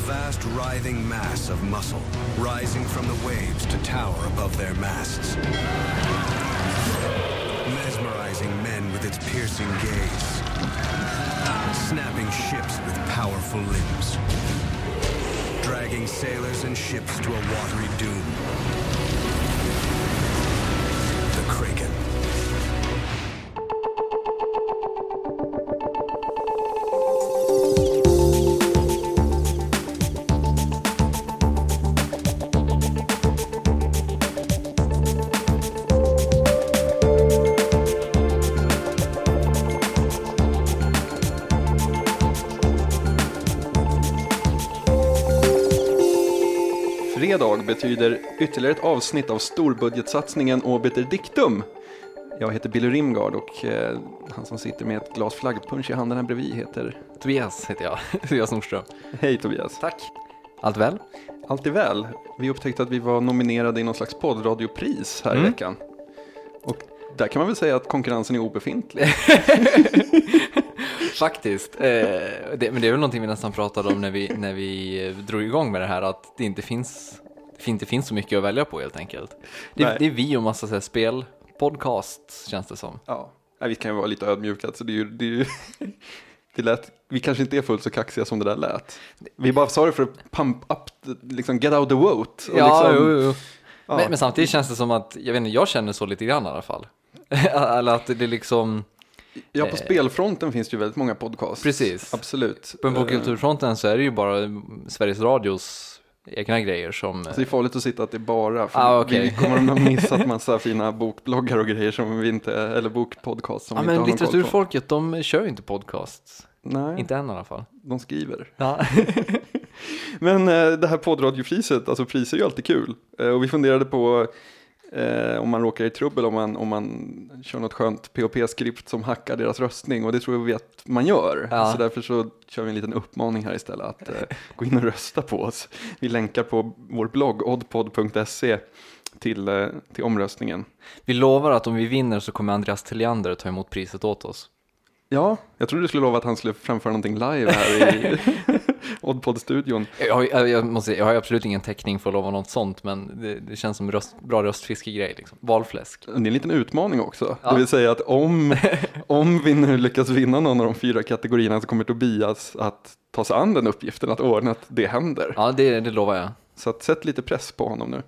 vast writhing mass of muscle rising from the waves to tower above their masts. Mesmerizing men with its piercing gaze. Snapping ships with powerful limbs. Dragging sailors and ships to a watery doom. The Kraken. Betyder ytterligare ett avsnitt av storbudgetsatsningen Obiter Dictum. Jag heter Billy Rimgard och eh, han som sitter med ett glas flaggpunsch i handen här bredvid heter... Tobias heter jag, Tobias Nordström. Hej Tobias! Tack. Allt väl? Allt är väl. Vi upptäckte att vi var nominerade i någon slags poddradiopris här i Mm. veckan. Och där kan man väl säga att konkurrensen är obefintlig. Faktiskt. Eh, det, men det är väl någonting vi nästan pratade om när vi, när vi eh, drog igång med det här, att det inte finns, inte finns så mycket att välja på helt enkelt. Det, det är vi och massa så här, spelpodcast, känns det som. Ja, Nej, vi kan ju vara lite ödmjuka. Så det är ju, det är ju, det lät, vi kanske inte är fullt så kaxiga som det där lät. Vi bara sa det för att pump up, liksom get out the vote. Och liksom, jo, jo. ja. Men, men samtidigt känns det som att, jag vet inte, jag känner så lite grann i alla fall. Eller att det liksom, ja, på eh, spelfronten finns det ju väldigt många podcasts. precis. Absolut. På popkulturfronten så är det ju bara Sveriges Radios egna grejer som... Så det är farligt att sitta att det är bara, för Ah, okej. vi kommer att ha missat massa fina bokbloggar och grejer som vi inte, eller bokpodcast som Ja vi men inte har någon koll på. litteraturfolket, de kör ju inte podcasts. Nej, Inte än i alla fall. de skriver. Ja. Men eh, det här poddradiopriset, alltså priser är ju alltid kul. Eh, och vi funderade på eh, om man råkar i trubbel om man, om man kör något skönt POP-skript som hackar deras röstning och det tror jag vi att man gör. Ja. Så därför så kör vi en liten uppmaning här istället att eh, gå in och rösta på oss. Vi länkar på vår blogg oddpod.se till, eh, till omröstningen. Vi lovar att om vi vinner så kommer Andreas Tilliander ta emot priset åt oss. Ja, jag trodde du skulle lova att han skulle framföra någonting live här i Oddpod-studion. Jag har, jag, måste, jag har ju absolut ingen täckning för att lova något sånt, men det, det känns som röst, bra röstfiskegrej. Liksom. Valfläsk. Det är en liten utmaning också. Ja. Det vill säga att om, om vi nu lyckas vinna någon av de fyra kategorierna så kommer Tobias att ta sig an den uppgiften att ordna att det händer. Ja, det, det lovar jag. Så att sätt lite press på honom nu.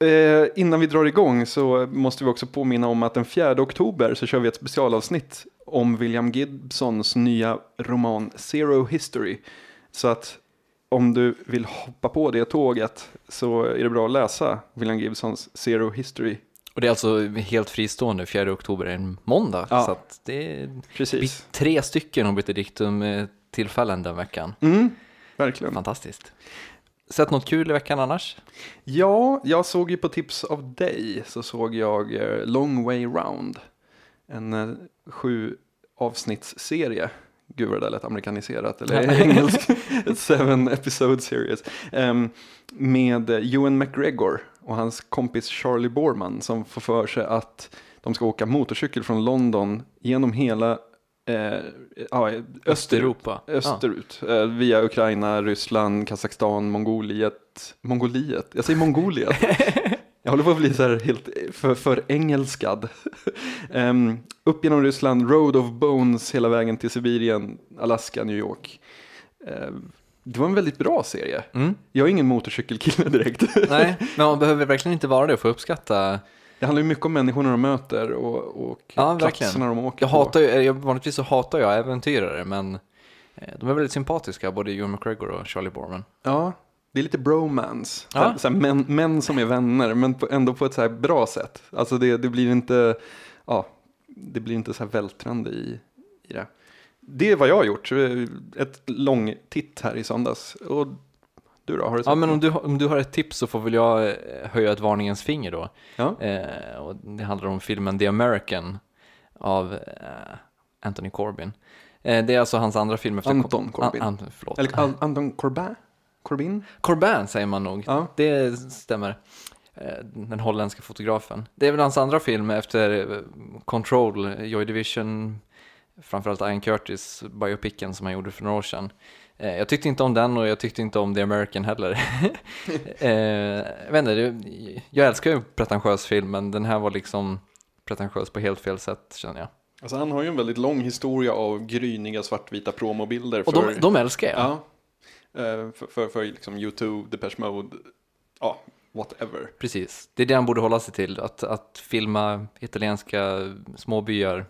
Eh, innan vi drar igång så måste vi också påminna om att den 4 oktober så kör vi ett specialavsnitt om William Gibsons nya roman Zero History. Så att om du vill hoppa på det tåget så är det bra att läsa William Gibsons Zero History. Och det är alltså helt fristående, 4 oktober är en måndag. Ja. Så att det Precis. tre stycken Obiter Dictum eh, tillfällen den veckan. Mm, verkligen. Fantastiskt. Sett något kul i veckan annars? Ja, jag såg ju på tips av dig så såg jag eh, Long Way Round. En eh, sju avsnittsserie. Gud vad det där lät amerikaniserat, eller engelskt. Ett seven episode series. Ehm, med Ewan McGregor och hans kompis Charlie Borman som får för sig att de ska åka motorcykel från London genom hela eh, ja. Östeuropa. Österut, eh, via Ukraina, Ryssland, Kazakstan, Mongoliet. Mongoliet? Jag säger Mongoliet. Jag håller på att bli så här helt för, för engelskad. Em, upp genom Ryssland, Road of Bones hela vägen till Sibirien, Alaska, New York. Em, det var en väldigt bra serie. Mm. Jag är ingen motorcykelkille direkt. Nej, men man behöver verkligen inte vara det för att uppskatta. Det handlar ju mycket om människorna de möter och, och Ja, platserna de åker Jag på. hatar ju, jag, vanligtvis så hatar jag äventyrare, men eh, de är väldigt sympatiska, både Ewan McGregor och Charlie Borman. Ja, det är lite bromance. Ja. så män, män som är vänner, men på, ändå på ett så bra sätt. Alltså det, det blir inte, ja, det blir inte så här vältrande i, i det. Det är vad jag har gjort. Ett lång titt här i söndags. Och du då? Har du Ja, men om du, om du har ett tips så får väl jag eh, höja ett varningens finger då. Ja. Eh, och det handlar om filmen The American av eh, Anthony Corbin. Eh, det är alltså hans andra film efter... Anton Corbin. An, an. Eller Anton Corbin? Corbin? Corbin säger man nog. Ja. Det stämmer. Eh, Den holländska fotografen. Det är väl hans andra film efter eh, Control, Joy Division framförallt Ian Curtis, biopicen som han gjorde för några år sedan. Eh, jag tyckte inte om den och jag tyckte inte om The American heller. jag, vet inte, jag älskar ju pretentiös film men den här var liksom pretentiös på helt fel sätt känner jag. Alltså han har ju en väldigt lång historia av gryniga svartvita promobilder. Och för, de, de älskar jag. Ja. Eh, för, för, för liksom YouTube, Depeche Mode, ja, whatever. Precis, det är det han borde hålla sig till. Att, att filma italienska småbyar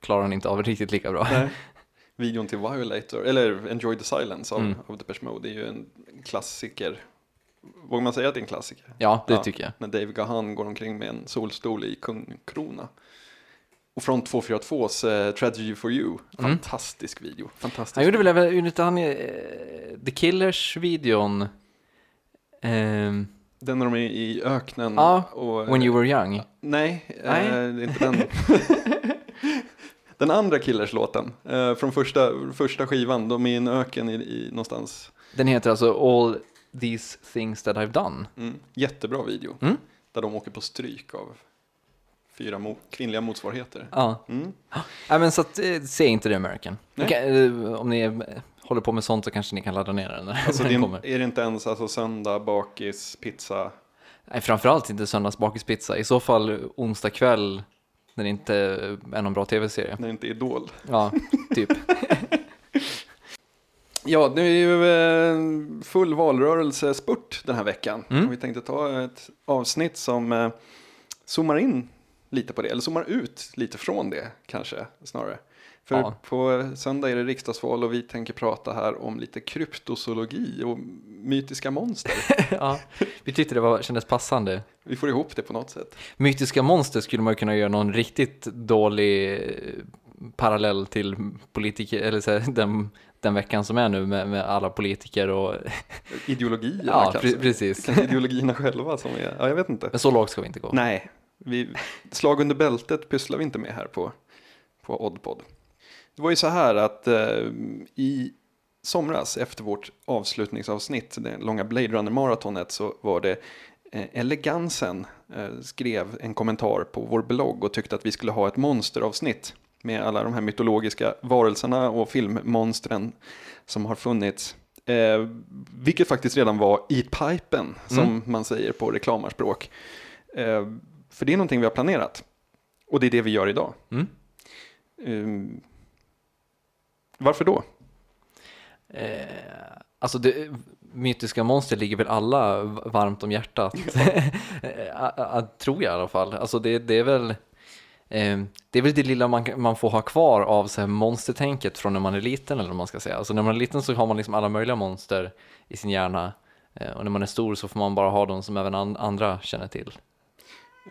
klarar han inte av riktigt lika bra. Nej. Videon till Violator, eller Enjoy the Silence av, Mm. av Depeche Mode, det är ju en klassiker. Vågar man säga att det är en klassiker? Ja, det Ja. tycker jag. När Dave Gahan går omkring med en solstol i kungkrona. Och från 242s eh, Tragedy for You, fantastisk video. Fantastisk. Han gjorde väl även, han eh, The Killers-videon? ehm, Den när de är i öknen. Ja, och, When you were young? Nej, Nej. Eh, är inte den. den andra Killers-låten eh, från första, första skivan. De är i en öken i, i någonstans. Den heter alltså All These Things That I've Done. Mm. Jättebra video. Mm. Där de åker på stryk av fyra mo- kvinnliga motsvarigheter. Ja, Mm. Nej, men så att, eh, se inte The American. Kan, eh, om ni eh, håller på med sånt så kanske ni kan ladda ner den när Alltså, den det kommer. är, är det inte ens alltså, söndag, bakis, pizza? Nej, framförallt inte söndagsbakispizza. I så fall onsdag kväll när det inte är någon bra tv-serie. När det inte är Idol. Ja, typ. Ja, det är ju full valrörelsespurt den här veckan. Mm. Och vi tänkte ta ett avsnitt som zoomar in lite på det, eller zoomar ut lite från det kanske snarare. För Ja. på söndag är det riksdagsval och vi tänker prata här om lite kryptozoologi och mytiska monster. ja, vi tyckte det var, kändes passande. vi får ihop det på något sätt. Mytiska monster skulle man kunna göra någon riktigt dålig eh, parallell till politiker, eller så här, den, den veckan som är nu med, med alla politiker och Ideologierna ja, kanske. pre- precis. Kanske ideologierna själva som är, ja jag vet inte. Men så lågt ska vi inte gå. Nej, vi, slag under bältet pysslar vi inte med här på, på Oddpod. Det var ju så här att eh, i somras efter vårt avslutningsavsnitt, det långa Blade Runner-maratonet, så var det eh, Elegansen eh, skrev en kommentar på vår blogg och tyckte att vi skulle ha ett monsteravsnitt med alla de här mytologiska varelserna och filmmonstren som har funnits. Eh, vilket faktiskt redan var i pipen, som Mm. man säger på reklamarspråk. Eh, för det är någonting vi har planerat. Och det är det vi gör idag. Mm. Eh, varför då? Eh, alltså det, mytiska monster ligger väl alla varmt om hjärtat. Eh, tror jag i alla fall. Alltså det, det är väl eh, det är väl det lilla man, man får ha kvar av så här monstertänket från när man är liten eller vad man ska säga. Alltså när man är liten så har man liksom alla möjliga monster i sin hjärna. Eh, och när man är stor så får man bara ha dem som även an, andra känner till.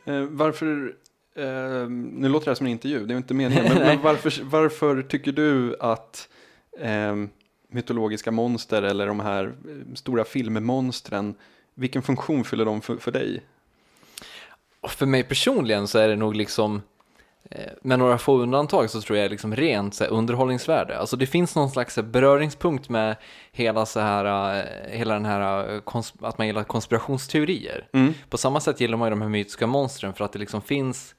Eh, varför, eh, nu låter det här som en intervju, det är inte meningen, men, men varför, varför tycker du att eh, mytologiska monster eller de här eh, stora filmmonstren, vilken funktion fyller de för, för dig? Och för mig personligen så är det nog liksom med några få undantag så tror jag liksom rent så här, underhållningsvärde. Alltså det finns någon slags beröringspunkt med hela, så här, eh, hela den här eh, att man gillar konspirationsteorier. Mm. På samma sätt gillar man ju de här mytiska monstren för att det liksom finns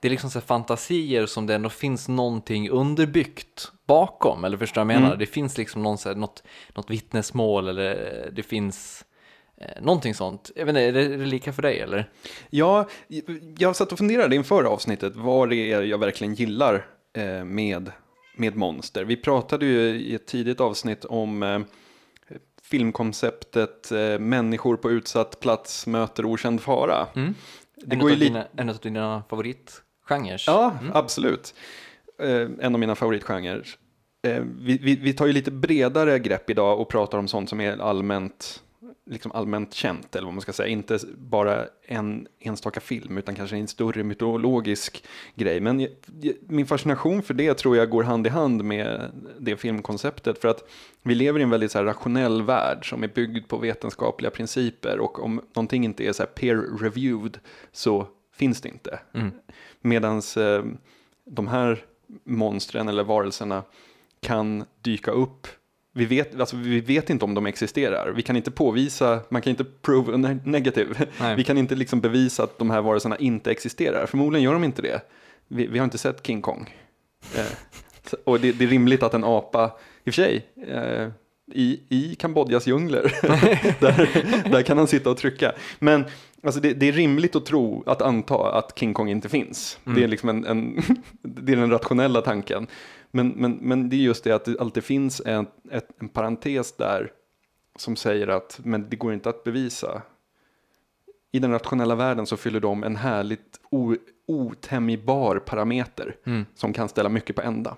det är liksom så här fantasier som det ändå finns någonting underbyggt bakom, eller förstår du vad jag menar? Mm. Det finns liksom någon, så här, något, något vittnesmål eller eh, det finns eh, någonting sånt. Jag vet inte, är det, är det lika för dig eller? Ja, jag satt och funderade inför avsnittet vad det är jag verkligen gillar eh, med, med monster. Vi pratade ju i ett tidigt avsnitt om eh, filmkonceptet eh, människor på utsatt plats möter okänd fara. Mm. Det en, går ju av lite... dina, en av dina favoritgenrer. Ja, absolut. Eh, en av mina favoritgenrer. Eh, vi, vi, vi tar ju lite bredare grepp idag och pratar om sånt som är allmänt, liksom allmänt känt, eller vad man ska säga. Inte bara en enstaka film, utan kanske en större mytologisk grej. Men jag, min fascination för det tror jag går hand i hand med det filmkonceptet. För att vi lever i en väldigt så rationell värld som är byggd på vetenskapliga principer. Och om någonting inte är så här peer-reviewed så finns det inte. Mm. Medan eh, de här monstren eller varelserna kan dyka upp. Vi vet, alltså, vi vet inte om de existerar. Vi kan inte påvisa, man kan inte prove a ne- negative. Nej. Vi kan inte liksom bevisa att de här varelserna inte existerar. Förmodligen gör de inte det. Vi, vi har inte sett King Kong. Eh, Och det, det är rimligt att en apa, i och för sig, eh, i, i Kambodjas djungler, där, där kan han sitta och trycka. Men alltså det, det är rimligt att tro, att anta att King Kong inte finns. Det är liksom en, en det är den rationella tanken. Men, men, men det är just det att det alltid finns en, ett, en parentes där som säger att men det går inte att bevisa. I den rationella världen så fyller de en härligt o, otämjbar parameter som kan ställa mycket på ända.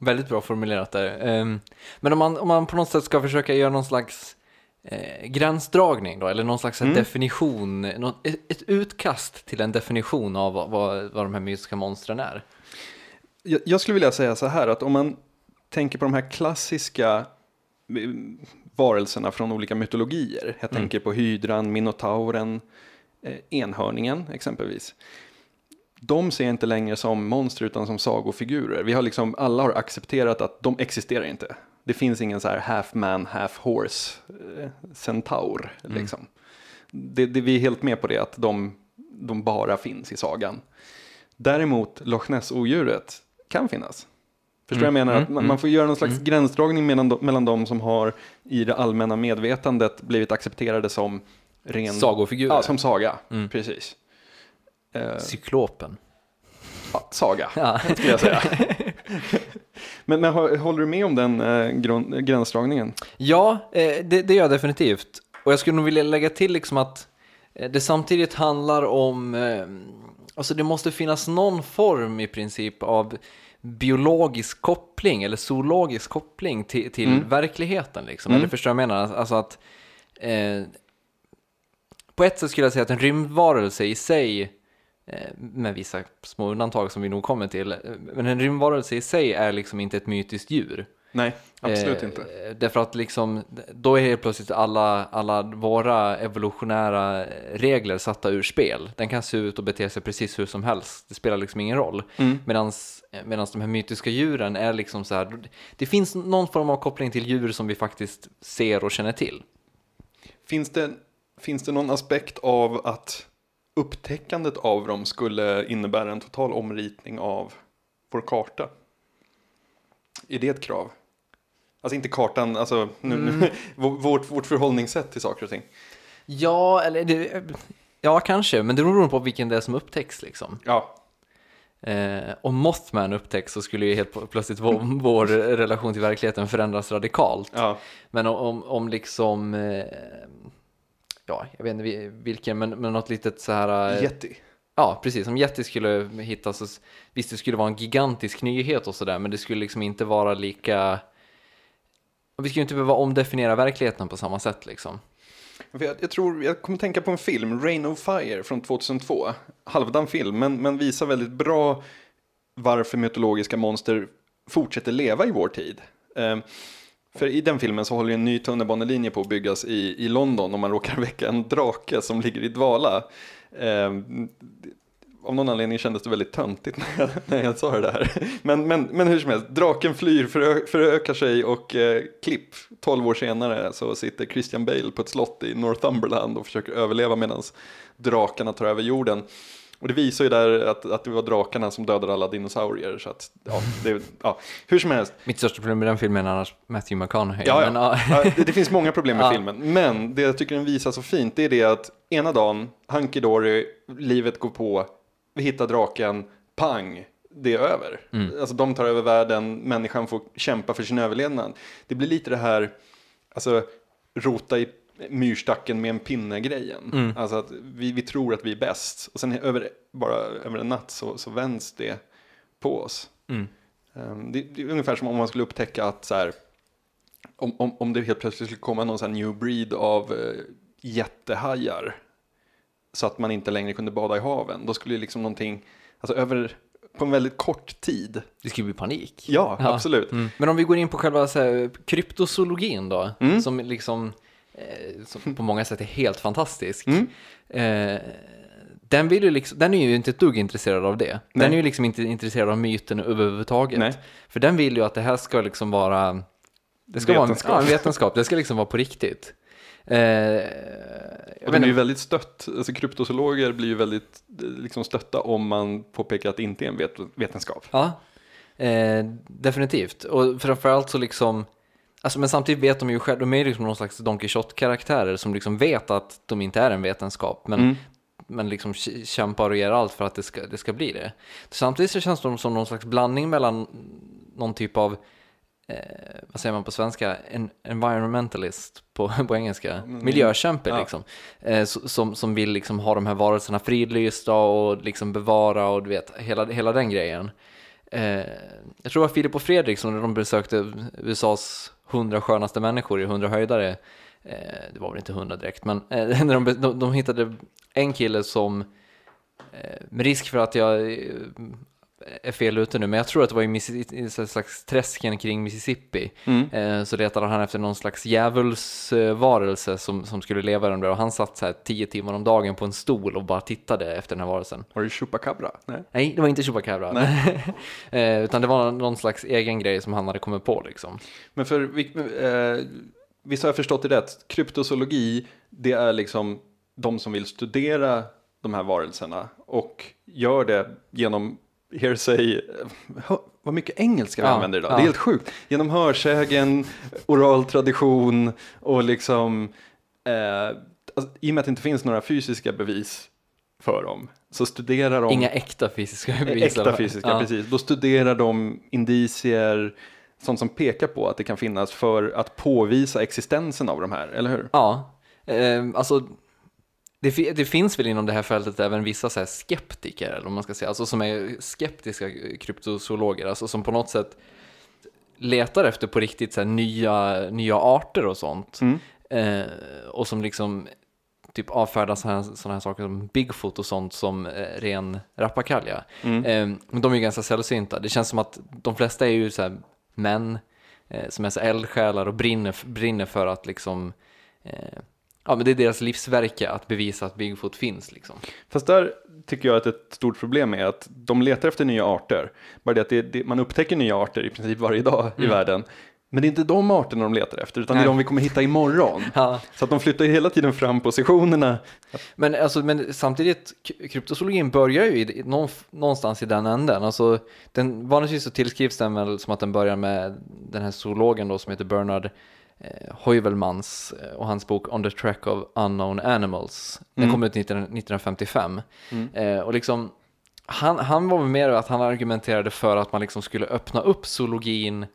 Väldigt bra formulerat där. Ehm, Men om man, om man på något sätt ska försöka göra någon slags eh, gränsdragning då, eller någon slags Mm. definition, något, ett, ett utkast till en definition av vad, vad, vad de här mystiska monstren är. Jag, jag skulle vilja säga så här att om man tänker på de här klassiska eh, varelserna från olika mytologier. Jag tänker på hydran, minotauren, eh, enhörningen exempelvis. De ser jag inte längre som monster utan som sagofigurer. Vi har liksom, alla har accepterat att de existerar inte. Det finns ingen så här half man, half horse eh, centaur. Liksom. Det, det, vi är helt med på det, att de, de bara finns i sagan. Däremot Loch Ness-odjuret kan finnas. Förstår vad jag menar? Att man, man får göra någon slags gränsdragning mellan de, mellan de som har i det allmänna medvetandet blivit accepterade som ren... Sagofigurer. Ja, som saga. Precis. Eh, Cyklopen. ja, saga, Ja. skulle jag säga. men, men hå- håller du med om den eh, grund, gränsdragningen? Ja, eh, det, det gör jag definitivt. Och jag skulle nog vilja lägga till liksom att eh, det samtidigt handlar om, eh, alltså det måste finnas någon form i princip av biologisk koppling eller zoologisk koppling till, till verkligheten liksom. Eller förstår jag menar? Alltså att eh, på ett sätt skulle jag säga att en rymdvarelse i sig eh, med vissa små undantag som vi nog kommer till, eh, men en rymdvarelse i sig är liksom inte ett mytiskt djur. Nej, absolut Eh, inte. Därför att liksom, då är helt plötsligt alla, alla våra evolutionära regler satta ur spel. Den kan se ut och bete sig precis hur som helst. Det spelar liksom ingen roll. Mm. Medan de här mytiska djuren är liksom så här, det finns någon form av koppling till djur som vi faktiskt ser och känner till. Finns det, finns det någon aspekt av att upptäckandet av dem skulle innebära en total omritning av vår karta? Är det ett krav? Alltså inte kartan, alltså nu, nu, vårt, vårt förhållningssätt till saker och ting. Ja, eller det, ja kanske, men det beror på vilken det är som upptäcks liksom. Ja, Eh, om Mothman upptäcks så skulle ju helt plötsligt vår, vår relation till verkligheten förändras radikalt. ja, Men om, om liksom, eh, ja, jag vet inte vi- vilken, men, men något litet så här... eh, Yeti. Ja, precis. Om Yeti skulle hittas, så, visst det skulle vara en gigantisk nyhet och sådär, men det skulle liksom inte vara lika och Vi ju inte behöva omdefiniera verkligheten på samma sätt liksom. Jag, jag tror, jag kommer tänka på en film, Rain of Fire från 2002. Halvdan film, men, men visar väldigt bra varför mytologiska monster fortsätter leva i vår tid. Um, för i den filmen så håller ju en ny tunnelbanelinje på att byggas i, i London och man råkar väcka en drake som ligger i dvala. Um, av någon anledning kändes det väldigt töntigt när jag, när jag sa det där. Men, men, men hur som helst, draken flyr, förö, förökar sig och eh, klipp, 12 år senare så sitter Christian Bale på ett slott i Northumberland och försöker överleva medan drakarna tar över jorden. Och det visar ju där att, att det var drakarna som dödade alla dinosaurier. Så att, ja, det, ja, hur som helst, Mitt största problem med den filmen är annars Matthew McConaughey. Ja, ja. Men, ja. Ja, det, det finns många problem med filmen. Men det jag tycker den visar så fint det är det att ena dagen, hunky dory, livet går på, vi hittar draken, pang, det är över. Alltså de tar över världen, människan får kämpa för sin överlevnad. Det blir lite det här, alltså rota i myrstacken med en pinne-grejen. Alltså att vi, vi tror att vi är bäst. Och sen över, bara över en natt så, så vänds det på oss. Um, det, det är ungefär som om man skulle upptäcka att så här, om, om, om det helt plötsligt skulle komma någon sån här new breed av eh, jättehajar så att man inte längre kunde bada i haven, då skulle ju liksom någonting, alltså över, på en väldigt kort tid. Det skulle bli panik. Ja, absolut. Mm. Men om vi går in på själva så här, kryptozoologin då, Mm. som liksom eh, som på många sätt är helt fantastisk. Mm. Eh, den, vill ju liksom, den är ju inte ett dugg intresserad av det. Den Nej. är ju liksom inte intresserad av myten överhuvudtaget. Nej. För den vill ju att det här ska liksom vara det ska Vetenskap. vara en, ja, en vetenskap, det ska liksom vara på riktigt. Eh, Och är ju väldigt stött, alltså kryptozoologer blir ju väldigt eh, liksom stötta om man påpekar att det inte är en vet, vetenskap. Ja. Eh, definitivt. Och framförallt så liksom, alltså men samtidigt vet de ju själva, de är ju liksom någon slags Don Quijote-karaktärer som liksom vet att de inte är en vetenskap, men, Mm. men liksom kä- kämpar och ger allt för att det ska, det ska bli det. Samtidigt så känns de som någon slags blandning mellan någon typ av eh, vad säger man på svenska, en environmentalist på, på engelska, miljökämpe Ja. liksom, eh, so- som, som vill liksom ha de här varelserna fridlysta och liksom bevara och du vet, hela, hela den grejen. Eh, jag tror det var Filip och Fredrik som när de besökte USAs 100 skönaste människor i 100 höjdare, eh, det var väl inte 100 direkt, men eh, när de, de, de hittade en kille som, eh, med risk för att jag är fel ute nu, men jag tror att det var i, i slags träsken kring Mississippi. Mm. Eh, så letade han efter någon slags djävulsvarelse som, som skulle leva i den där och han satt så här tio timmar om dagen på en stol och bara tittade efter den här varelsen. Var det Chupacabra? Nej. Nej, det var inte Chupacabra. eh, utan det var någon slags egen grej som han hade kommit på liksom. Men för, vi- eh, visst har jag förstått det rätt? Kryptozoologi, det är liksom de som vill studera de här varelserna och gör det genom hearsay, vad mycket engelska vi Ja, använder idag, ja. det är helt sjukt. Genom hörsägen, oral tradition och liksom, eh, alltså, i och med att det inte finns några fysiska bevis för dem, så studerar de Inga äkta fysiska bevis. Äkta fysiska, ja. precis. Då studerar de indicier, sånt som pekar på att det kan finnas för att påvisa existensen av de här, eller hur? Ja, eh, alltså det, det finns väl inom det här fältet även vissa så här skeptiker, eller man ska säga, alltså som är skeptiska kryptozoologer, alltså som på något sätt letar efter på riktigt så nya, nya arter och sånt. Mm. Eh, och som liksom typ avfärdar sådana här, såna här saker som Bigfoot och sånt som eh, ren rappakalja. Mm. Eh, men de är ju ganska sällsynta. Det känns som att de flesta är ju så här män eh, som är så eldsjälar och brinner, brinner för att liksom eh, Ja men det är deras livsverke att bevisa att Bigfoot finns liksom. Fast där tycker jag att ett stort problem är att de letar efter nya arter. Bara det att det, det, man upptäcker nya arter i princip varje dag i världen. Men det är inte de arterna de letar efter, utan det är Nej. de vi kommer hitta imorgon. Ja. Så att de flyttar hela tiden fram positionerna. Men, alltså, men samtidigt, kryptozoologin börjar ju i, någon, någonstans i den änden. Alltså, den, vanligtvis så tillskrivs den väl som att den börjar med den här zoologen då som heter Bernard eh, Heuvelmans eh, och hans bok On the Track of Unknown Animals. Den Mm. kom ut 19, 1955. Eh, och liksom, han, han var mer att han argumenterade för att man liksom skulle öppna upp zoologin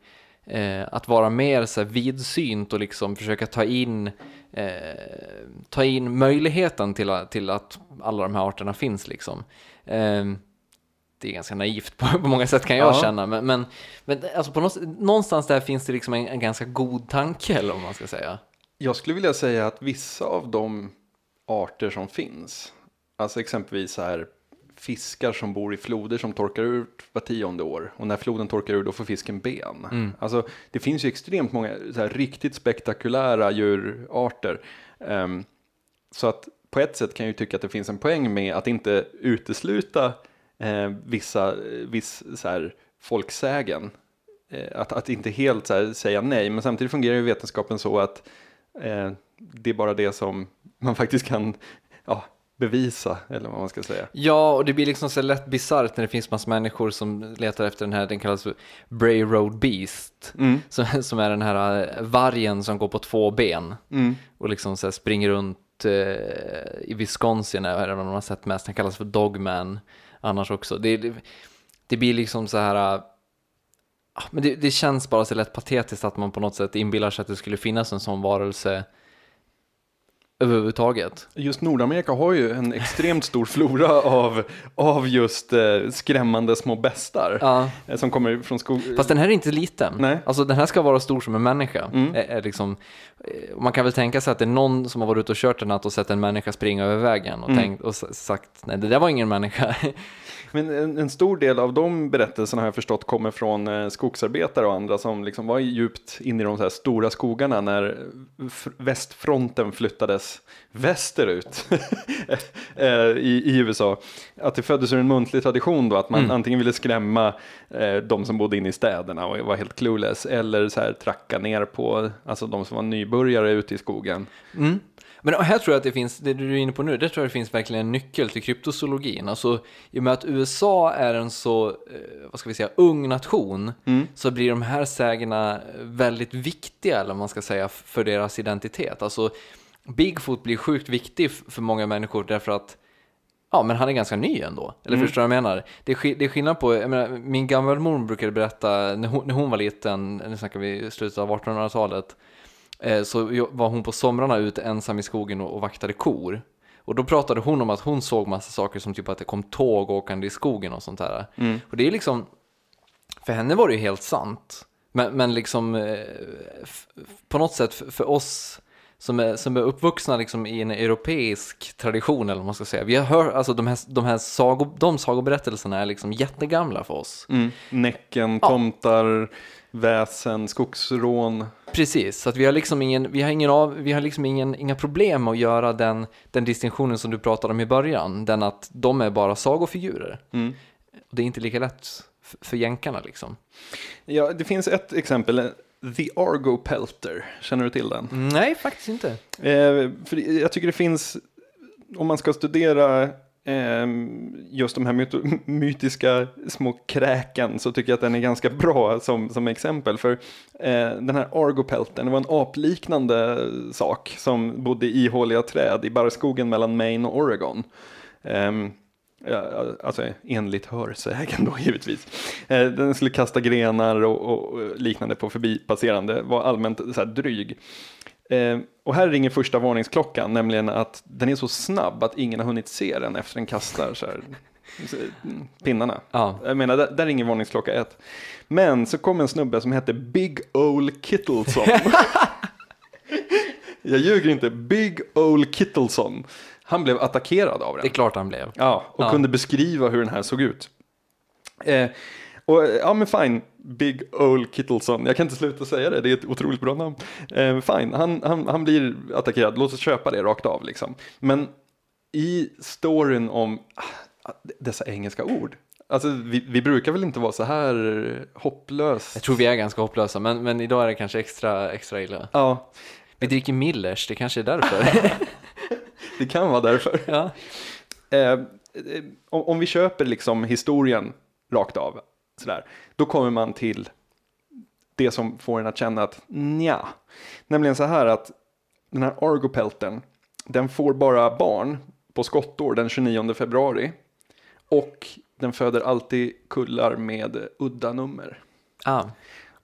Eh, att vara mer så här, vidsynt och liksom försöka ta in, eh, ta in möjligheten till, att- till att alla de här arterna finns. Liksom. Eh, det är ganska naivt på, på många sätt kan jag Ja. känna, men, men, men alltså på något, någonstans där finns det liksom en, en ganska god tanke, eller vad man ska säga. Jag skulle vilja säga att vissa av de arter som finns, alltså exempelvis här fiskar som bor i floder som torkar ut var tionde år och när floden torkar ur då får fisken ben. Alltså det finns ju extremt många så här, riktigt spektakulära djurarter. Ehm, så att på ett sätt kan jag ju tycka att det finns en poäng med att inte utesluta eh, vissa viss, så här, folksägen. Eh, att, att inte helt så här, säga nej, men samtidigt fungerar ju vetenskapen så att eh, det är bara det som man faktiskt kan ja, bevisa, eller vad man ska säga. Ja, och det blir liksom så lätt bisarrt när det finns massa människor som letar efter den här, den kallas för Bray Road Beast, Mm. som, som är den här eh, vargen som går på två ben Mm. och liksom så springer runt eh, i Wisconsin, är det man har sett mest, han kallas för Dogman annars också. Det, det, det blir liksom så här, äh, men det, det känns bara så lätt patetiskt att man på något sätt inbillar sig att det skulle finnas en sån varelse överhuvudtaget. Just Nordamerika har ju en extremt stor flora av, av just eh, skrämmande små bestar Ja. eh, som kommer från skog. Fast den här är inte liten. Nej. Alltså den här ska vara stor som en människa. Mm. Är, är liksom, eh, man kan väl tänka sig att det är någon som har varit ute och kört en natt och sett en människa springa över vägen och, Mm. tänkt, och sagt nej det där var ingen människa. Men en, en stor del av de berättelserna har jag förstått kommer från eh, skogsarbetare och andra som liksom var djupt inne i de här stora skogarna när västfronten flyttades västerut eh, i, i USA. Att det föddes ur en muntlig tradition då att man antingen ville skrämma eh, de som bodde inne i städerna och var helt clueless eller så här tracka ner på alltså de som var nybörjare ute i skogen. Mm. Men här tror jag att det finns, det du är inne på nu, det tror jag det finns verkligen en nyckel till kryptozoologin. Alltså, i och med att USA är en så, eh, vad ska vi säga, ung nation, så blir de här sägnerna väldigt viktiga, eller man ska säga, för deras identitet. Alltså, Bigfoot blir sjukt viktig för många människor därför att Ja, men han är ganska ny ändå. Eller förstår du vad jag menar? Det är, det är skillnad på, jag menar, min gammelmor brukade berätta, när hon, när hon var liten, nu snackar vi slutet av 1800-talet, eh, så jo- var hon på somrarna ute ensam i skogen och, och vaktade kor. Och då pratade hon om att hon såg massa saker som typ att det kom tåg åkande i skogen och sånt där. Och det är liksom, för henne var det ju helt sant. Men, men liksom eh, på något sätt för, oss som är, som är uppvuxna liksom i en europeisk tradition eller vad man ska säga. Vi har hört, alltså de här, de här sago, de sagoberättelserna är liksom jättegamla för oss. Mm. Näcken, tomtar, väsen, skogsrån. Precis, så att vi har liksom ingen, vi har ingen av, vi har liksom ingen, inga problem att göra den, den distinktionen som du pratade om i början. Den att de är bara sagofigurer. Mm. Och det är inte lika lätt för jänkarna liksom. Ja, det finns ett exempel, The Argo Pelter. Känner du till den? Nej, faktiskt inte. Eh, för jag tycker det finns, om man ska studera Ehm, just de här myto- mytiska små kräken så tycker jag att den är ganska bra som, som exempel. För eh, den här Argopelten, det var en apliknande sak som bodde i ihåliga träd i barrskogen mellan Maine och Oregon. Eh, alltså enligt hörsägen då givetvis. Eh, Den skulle kasta grenar och, och liknande på förbipasserande, var allmänt så här dryg. Eh, och här ringer första varningsklockan, nämligen att den är så snabb att ingen har hunnit se den efter den kastar så här, mm, pinnarna. Ja. Jag menar, där, där ringer varningsklocka ett. Men så kom en snubbe som hette Big Ol Kittleson. Jag ljuger inte, Big Ol Kittleson. Han blev attackerad av den. Det är klart han blev. Ja, och Ja. kunde beskriva hur den här såg ut. Eh, och eh, ja men fine, Big Ol Kittleson, jag kan inte sluta säga det, det är ett otroligt bra namn. Eh, fine, han, han, han blir attackerad, låt oss köpa det rakt av liksom. Men i storyn om ah, dessa engelska ord, alltså vi, vi brukar väl inte vara så här hopplöst. Jag tror vi är ganska hopplösa, men, men idag är det kanske extra, extra illa. Ja, Vi dricker Millers, det kanske är därför. det kan vara därför. ja. Eh, eh, om, om vi köper liksom historien rakt av, sådär, då kommer man till det som får en att känna att nja. Nämligen så här att den här Argopelten, den får bara barn på skottår den 29 februari. Och den föder alltid kullar med udda nummer. Ah.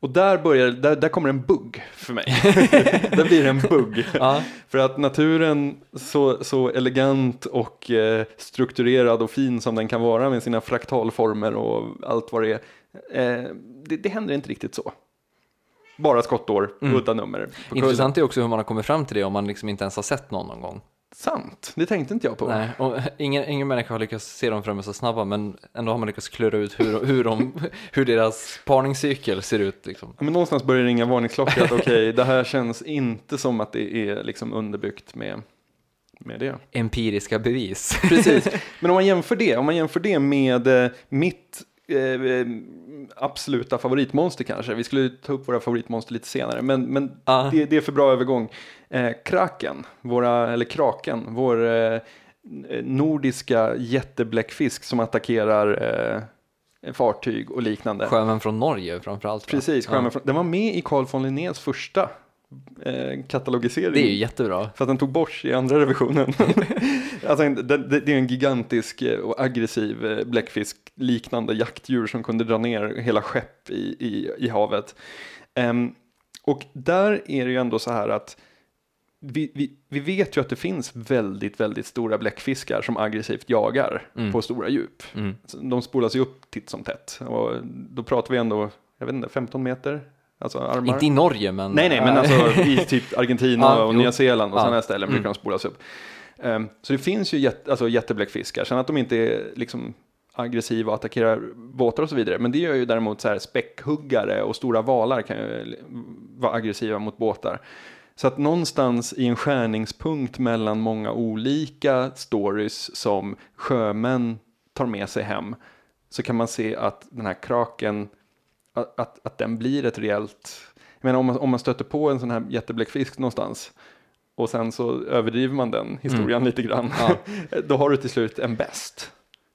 Och där, börjar, där, där kommer en bugg för mig. där blir det en bugg. Ja. För att naturen, så, så elegant och eh, strukturerad och fin som den kan vara med sina fraktalformer och allt vad det är, eh, det, det händer inte riktigt så. Bara skottår, udda nummer. Intressant är också hur man har kommit fram till det om man liksom inte ens har sett någon någon gång. Sant, det tänkte inte jag på. Nej, och ingen, ingen människa har lyckats se dem framme så snabba, men ändå har man lyckats klura ut hur, hur, de, hur deras parningscykel ser ut. Liksom. Men någonstans börjar det ringa varningsklocka att okej, det här känns inte som att det är liksom underbyggt med, med det. Empiriska bevis. Precis, men om man jämför det, om man jämför det med eh, mitt eh, eh, absoluta favoritmonster kanske, vi skulle ta upp våra favoritmonster lite senare, men, men Ja. det, det är för bra övergång. Eh, kraken, våra, eller kraken, vår eh, nordiska jättebläckfisk som attackerar eh, fartyg och liknande. Sjömän från Norge framförallt. Precis, Ja. sjömän från- den var med i Carl von Linnés första eh, katalogisering. Det är ju jättebra. För att den tog bort i andra revisionen. alltså, det, det, är en gigantisk eh, och aggressiv eh, bläckfisk liknande jaktdjur som kunde dra ner hela skepp i, i, i havet. Ehm, och där är det ju ändå så här att vi, vi, vi vet ju att det finns väldigt, väldigt stora bläckfiskar som aggressivt jagar Mm. på stora djup. Mm. De spolas ju upp titt som tätt. Och då pratar vi ändå, jag vet inte, 15 meter? Alltså armar? Inte i Norge, men... Nej, nej, men alltså i typ Argentina Ja, och jo. Nya Zeeland och Ja. sådana här ställen brukar Mm. de spolas upp. Ehm, så det finns ju jätte, alltså, jättebläckfiskar. Sen att de inte är liksom aggressiva och attackerar båtar och så vidare. Men det gör ju däremot så här späckhuggare och stora valar kan ju vara aggressiva mot båtar. Så att någonstans i en skärningspunkt mellan många olika stories som sjömän tar med sig hem så kan man se att den här kraken, att, att, att den blir ett reellt, jag menar om man, om man stöter på en sån här jättebläckfisk någonstans och sen så överdriver man den historien lite grann. Ja. Då har du till slut en bäst.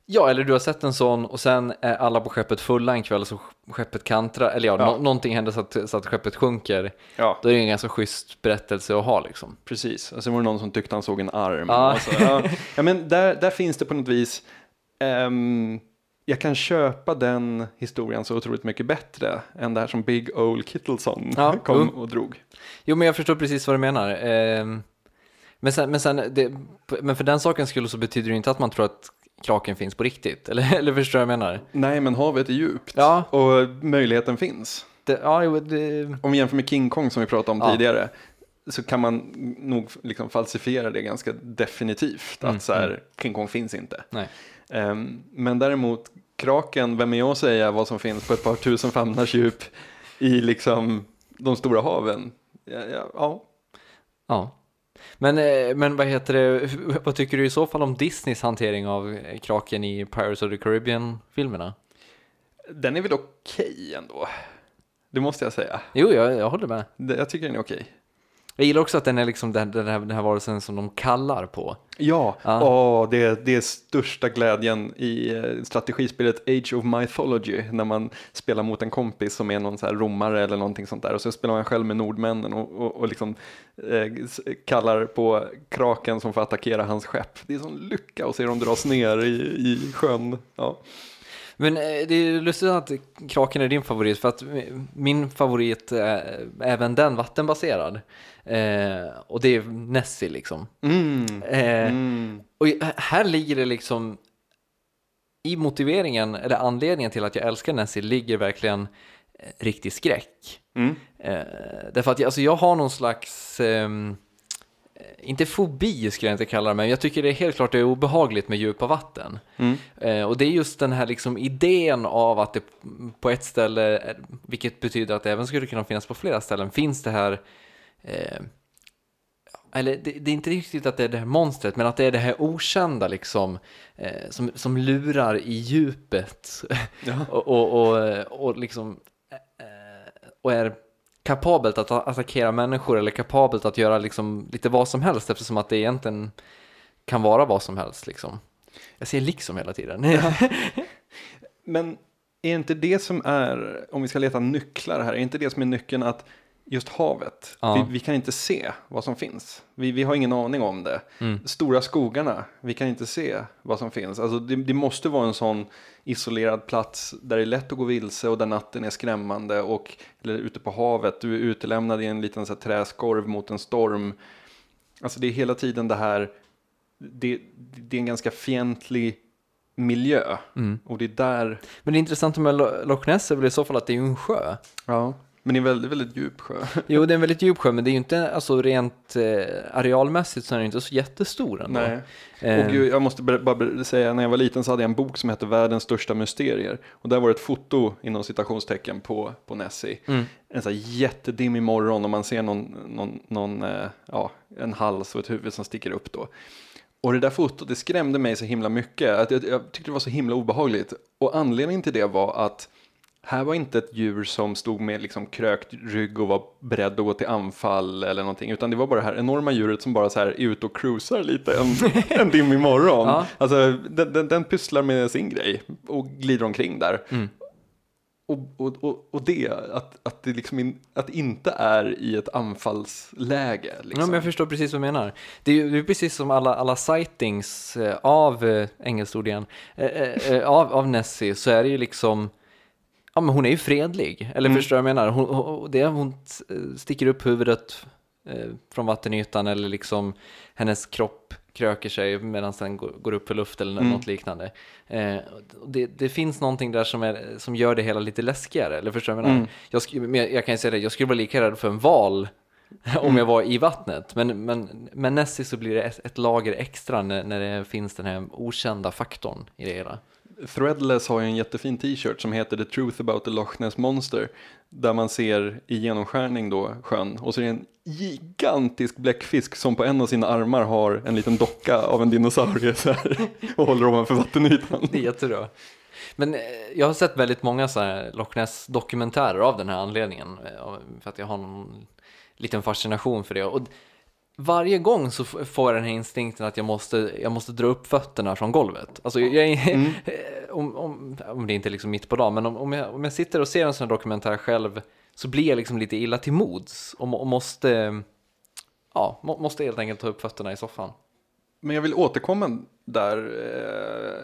Ja, eller du har sett en sån och sen är alla på skeppet fulla en kväll så skeppet kantrar, eller ja, Ja. Nå- någonting händer så att, så att skeppet sjunker. Ja, Då är det en ganska schysst berättelse att ha liksom. precis. Och sen var det någon som tyckte han såg en arm. Ja. Och så, ja. ja, men där, där finns det på något vis, ehm, jag kan köpa den historien så otroligt mycket bättre än det här som Big Ol Kittleson Ja, kom och drog. Jo, men jag förstår precis vad du menar. Ehm, men, sen, men, sen, det, men för den sakens skull så betyder det inte att man tror att kraken finns på riktigt. Eller, eller förstår du vad jag menar? Nej, men havet är djupt Ja. och möjligheten finns. Det, ja, det, Om vi jämför med King Kong som vi pratade om Ja. tidigare så kan man nog liksom falsifiera det ganska definitivt. Mm, Att så här, King Kong finns inte. nej. Ehm, men däremot kraken, vem är jag att säga vad som finns på ett par tusen famnars djup i liksom de stora haven? Ja, ja, ja. Men, eh, men vad heter det, vad tycker du i så fall om Disneys hantering av eh, kraken i Pirates of the Caribbean-filmerna? Den är väl okej ändå. Det måste jag säga. Jo, jag, jag håller med. Jag tycker den är okej. Jag gillar också att den är liksom den, den, här, den här varelsen som de kallar på. Ja, Ja. Åh, det, det är största glädjen i eh, strategispelet Age of Mythology när man spelar mot en kompis som är någon så här romare eller någonting sånt där och så spelar man själv med nordmännen och, och, och liksom eh, kallar på kraken som får attackera hans skepp. Det är sån lycka att se dem dras ner i, i sjön. Ja. Men eh, det är lustigt att kraken är din favorit, för att min favorit är även den vattenbaserad. Eh, och det är Nessie liksom. Mm. Eh, Mm. Och i- här ligger det liksom i motiveringen, eller anledningen till att jag älskar Nessie ligger verkligen eh, riktig skräck. Mm. Eh, därför att jag, alltså jag har någon slags, eh, inte fobi skulle jag inte kalla det, men jag tycker det är helt klart det är obehagligt med djupa vatten. Mm. Eh, och det är just den här liksom idén av att det på ett ställe, eh, vilket betyder att det även skulle kunna finnas på flera ställen, finns det här eh, eller det, det är inte riktigt att det är det här monstret, men att det är det här okända liksom, eh, som, som lurar i djupet Ja. och, och, och, och liksom eh, och är kapabelt att attackera människor eller kapabelt att göra liksom lite vad som helst eftersom att det egentligen kan vara vad som helst liksom. Jag säger liksom hela tiden. Men är inte det som är, om vi ska leta nycklar här, är inte det som är nyckeln att just havet, Ja. vi, vi kan inte se vad som finns. Vi, vi har ingen aning om det. Mm. Stora skogarna, vi kan inte se vad som finns. Alltså det, det måste vara en sån isolerad plats där det är lätt att gå vilse och där natten är skrämmande och eller ute på havet, du är utelämnad i en liten så här, träskorv mot en storm. Alltså det är hela tiden det här, det, det är en ganska fientlig miljö Mm. och det är där Men det intressanta med Lo- Loch Ness är väl i så fall att det är en sjö. Ja, men det är en väldigt, väldigt djup sjö. Jo, det är en väldigt djup sjö, men det är ju inte, alltså rent eh, arealmässigt så är den inte så jättestor ändå. Nej. Eh, Och gud, jag måste bara säga, när jag var liten så hade jag en bok som hette Världens största mysterier. Och där var det ett foto inom citationstecken på, på Nessie. mm. En sån här jättedimmig morgon och man ser någon, någon, någon eh, ja, en hals och ett huvud som sticker upp då. Och det där fotot, det skrämde mig så himla mycket. Att jag, jag tyckte det var så himla obehagligt. Och anledningen till det var att här var inte ett djur som stod med liksom krökt rygg och var beredd att gå till anfall eller någonting. Utan det var bara det här enorma djuret som bara så här är ute och cruisar lite en, en dimmig morgon. Ja. Alltså den, den, den pysslar med sin grej och glider omkring där. Mm. Och, och, och, och det, att, att det liksom in, att inte är i ett anfallsläge. Liksom. Ja, men jag förstår precis vad du menar. Det är det är precis som alla, alla sightings eh, av, eh, engelskt ord igen, eh, eh, av, av Nessie så är det ju liksom, ja men hon är ju fredlig, eller Mm. förstår du vad jag menar? Hon, hon, det, hon eh, sticker upp huvudet eh, från vattenytan eller liksom hennes kropp kröker sig medan den går, går upp för luft eller Mm. något liknande. Eh, det, det finns någonting där som, är, som gör det hela lite läskigare, eller förstår du vad jag menar? Mm. Jag, men jag, kan ju säga det, jag skulle vara lika rädd för en val om jag var i vattnet. Men, men med Nessie så blir det ett, ett lager extra när, när det finns den här okända faktorn i det hela. Threadless har ju en jättefin t-shirt som heter The Truth About the Loch Ness Monster. Där man ser i genomskärning då sjön och så är det en gigantisk bläckfisk som på en av sina armar har en liten docka av en dinosaurie så här, och håller ovanför vattenytan. Det är jättebra. Men eh, jag har sett väldigt många så här Loch Ness dokumentärer av den här anledningen. Eh, för att jag har någon liten fascination för det. Och varje gång så får jag den här instinkten att jag måste, jag måste dra upp fötterna från golvet. Alltså, jag, är- om, om, om det inte är liksom mitt på dagen, men om, om, jag, om jag sitter och ser en sån här dokumentär själv så blir jag liksom lite illa till mods och, och måste, ja, må, måste helt enkelt ta upp fötterna i soffan. Men jag vill återkomma där eh,